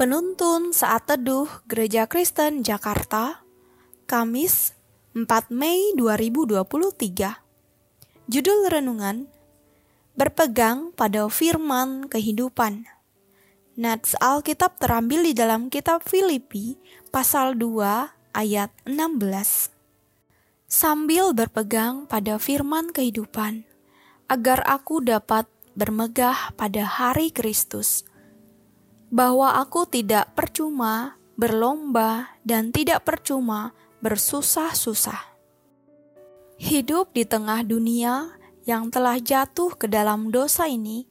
Penuntun Saat Teduh Gereja Kristen Jakarta, Kamis 4 Mei 2023. Judul Renungan, Berpegang pada Firman Kehidupan. Nats Alkitab terambil di dalam kitab Filipi pasal 2 ayat 16. Sambil berpegang pada firman kehidupan, agar aku dapat bermegah pada hari Kristus, bahwa aku tidak percuma berlomba dan tidak percuma bersusah-susah. Hidup di tengah dunia yang telah jatuh ke dalam dosa ini,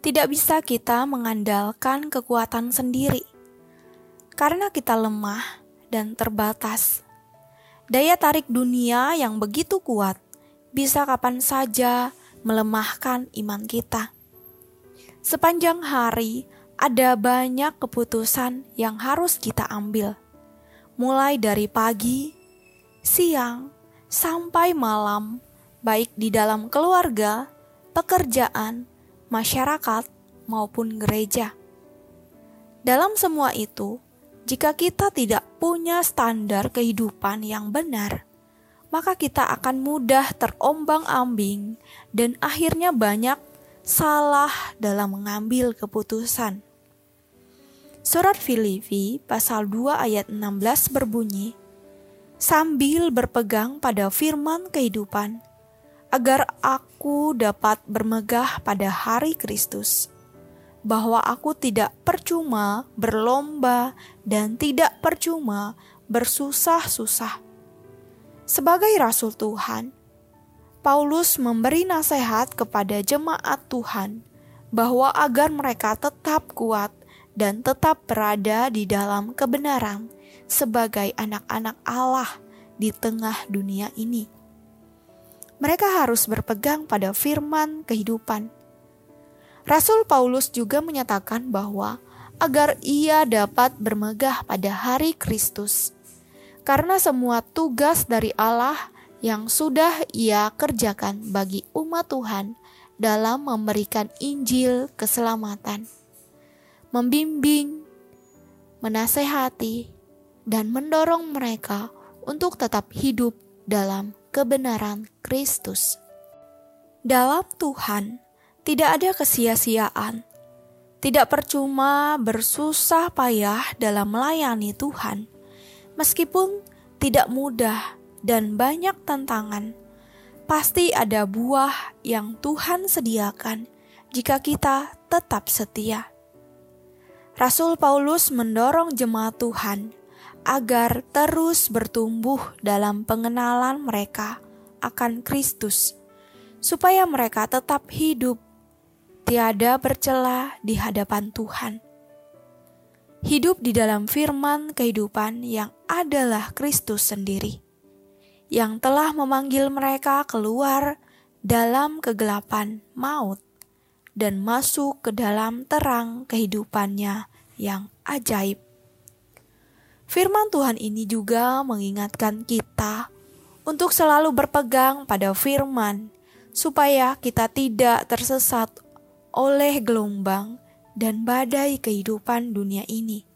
tidak bisa kita mengandalkan kekuatan sendiri, karena kita lemah dan terbatas. Daya tarik dunia yang begitu kuat bisa kapan saja melemahkan iman kita. Sepanjang hari, ada banyak keputusan yang harus kita ambil, mulai dari pagi, siang, sampai malam, baik di dalam keluarga, pekerjaan, masyarakat, maupun gereja. Dalam semua itu, jika kita tidak punya standar kehidupan yang benar, maka kita akan mudah terombang-ambing dan akhirnya banyak salah dalam mengambil keputusan. Surat Filipi pasal 2 ayat 16 berbunyi, Sambil berpegang pada firman kehidupan, agar aku dapat bermegah pada hari Kristus, bahwa aku tidak percuma berlomba dan tidak percuma bersusah-susah sebagai rasul Tuhan, Paulus memberi nasihat kepada jemaat Tuhan bahwa agar mereka tetap kuat dan tetap berada di dalam kebenaran sebagai anak-anak Allah di tengah dunia ini. Mereka harus berpegang pada firman kehidupan. Rasul Paulus juga menyatakan bahwa agar ia dapat bermegah pada hari Kristus karena semua tugas dari Allah yang sudah Ia kerjakan bagi umat Tuhan dalam memberikan Injil keselamatan, membimbing, menasehati, dan mendorong mereka untuk tetap hidup dalam kebenaran Kristus. Dalam Tuhan tidak ada kesia-siaan, tidak percuma bersusah payah dalam melayani Tuhan Meskipun tidak mudah dan banyak tantangan, pasti ada buah yang Tuhan sediakan jika kita tetap setia. Rasul Paulus mendorong jemaat Tuhan agar terus bertumbuh dalam pengenalan mereka akan Kristus, supaya mereka tetap hidup, tiada bercela di hadapan Tuhan. Hidup di dalam firman kehidupan yang adalah Kristus sendiri, yang telah memanggil mereka keluar dalam kegelapan maut dan masuk ke dalam terang kehidupannya yang ajaib. Firman Tuhan ini juga mengingatkan kita untuk selalu berpegang pada firman, supaya kita tidak tersesat oleh gelombang dan badai kehidupan dunia ini.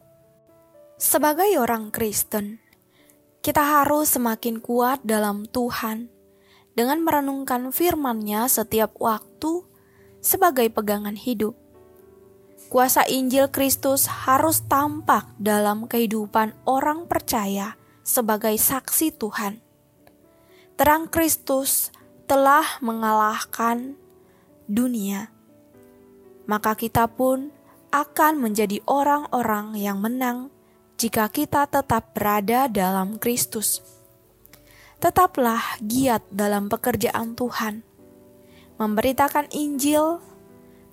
Sebagai orang Kristen, kita harus semakin kuat dalam Tuhan dengan merenungkan firman-Nya setiap waktu sebagai pegangan hidup. Kuasa Injil Kristus harus tampak dalam kehidupan orang percaya sebagai saksi Tuhan. Terang Kristus telah mengalahkan dunia maka kita pun akan menjadi orang-orang yang menang jika kita tetap berada dalam Kristus. Tetaplah giat dalam pekerjaan Tuhan, memberitakan Injil,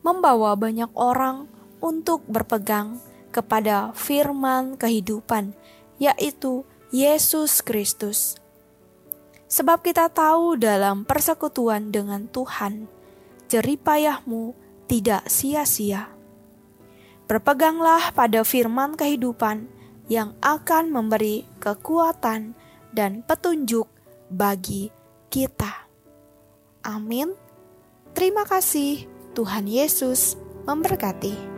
membawa banyak orang untuk berpegang kepada firman kehidupan, yaitu Yesus Kristus. Sebab kita tahu dalam persekutuan dengan Tuhan, jeripayahmu tidak sia-sia. Berpeganglah pada firman kehidupan yang akan memberi kekuatan dan petunjuk bagi kita. Amin. Terima kasih, Tuhan Yesus memberkati.